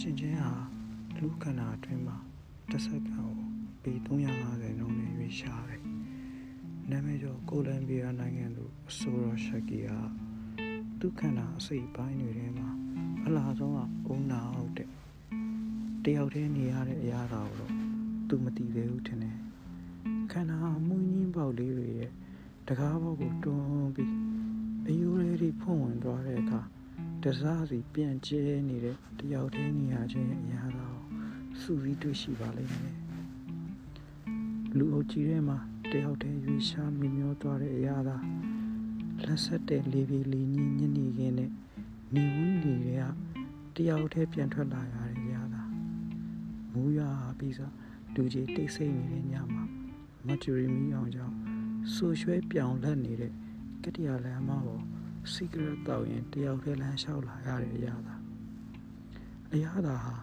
ချင်းချင်းဟာလူခန္ဓာအတွင်းမှာတစ်စက္ကန့်ကိုပေ350နှုန်းနဲ့ရွေးရှားတယ်။နာမည်ကျော်ကိုလံဘီယာနိုင်ငံသူအဆိုတော်ရှက်ကီဟာသူခန္ဓာအစိတ်ပိုင်းတွေထဲမှာအလားဆုံးကအုံနာဟုတ်တဲ့တယောက်တည်းနေရတဲ့အရာတော်တော့သူမသိသေးဘူးထင်တယ်။ခန္ဓာမွေးငင်းပေါက်လေးတွေရဲ့တကားဘောက်ကိုတွန်းပြီးအယူလေးတွေဖွင့်ဝင်သွားတဲ့အခါ တစားစီပြန့်ကျဲနေတဲ့တယောက်တည်းနေရခြင်းရဲ့အရာတော်စူပြီးတွေ့ရှိပါလိမ့်မယ်လူအုပ်ကြီးထဲမှာတယောက်တည်းရွေးရှားမြမျောသွားတဲ့အရာသာလက်ဆက်တဲ့လေပြေလေညင်းညင်းနေခင်းနဲ့နေဝန်းနေတဲ့ကတယောက်တည်းပြန်ထွက်လာရတဲ့အရာသာမူရပြီးစားလူကြီးတိတ်ဆိတ်နေတဲ့ညမှာမတ်ဂျူရီမီအောင်ကြောင့်ဆူရွှဲပြောင်လက်နေတဲ့ကတိရလမ်းမပေါ် စီဂရက်တောက်ရင်တယောက်တည်းလမ်းလျှောက်လာရတဲ့အရာသာအရာသာဟာ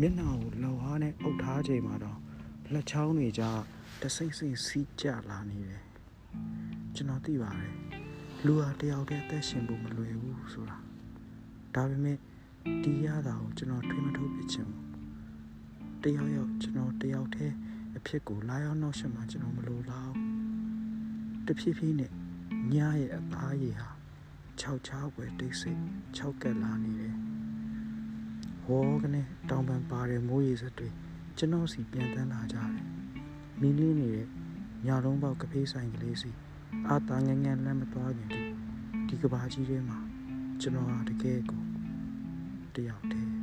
မျက်နှာကိုလောဟာနဲ့အုပ်ထားချိန်မှာတော့လက်ချောင်းတွေကြားတဆိတ်ဆိတ်စီးကျလာနေတယ်ကျွန်တော်သိပါတယ်လူဟာတယောက်တည်းအသက်ရှင်ဖို့မလွယ်ဘူးဆိုတာဒါပေမဲ့ဒီရတာကိုကျွန်တော်တွေးမထုတ်ဖြစ်ချင်ဘူးတယောက်ယောက်ကျွန်တော်တယောက်တည်းအဖြစ်ကိုလာရောက်နောက်ဆက်မှာကျွန်တော်မလိုလားတဖြည်းဖြည်းနဲ့ညရဲ့အသားရည်ဟာ ခြောက်ချောက်ပဲတိတ်ဆိတ်ခြောက်ကက်လာနေတယ်ဟောကနေတောင်ပန်ပါတဲ့မိုးရေစက်တွေကျွန်တော်စီပြန်တန်းလာကြတယ်မီးလင်းနေတဲ့ညလုံးပေါက်ကဖေးဆိုင်ကလေးစီအာတာငငယ်လမ်းမသွားခင်ဒီဒီကဘာကြီးထဲမှာကျွန်တော်ဟာတကယ်ကိုတယောက်တည်း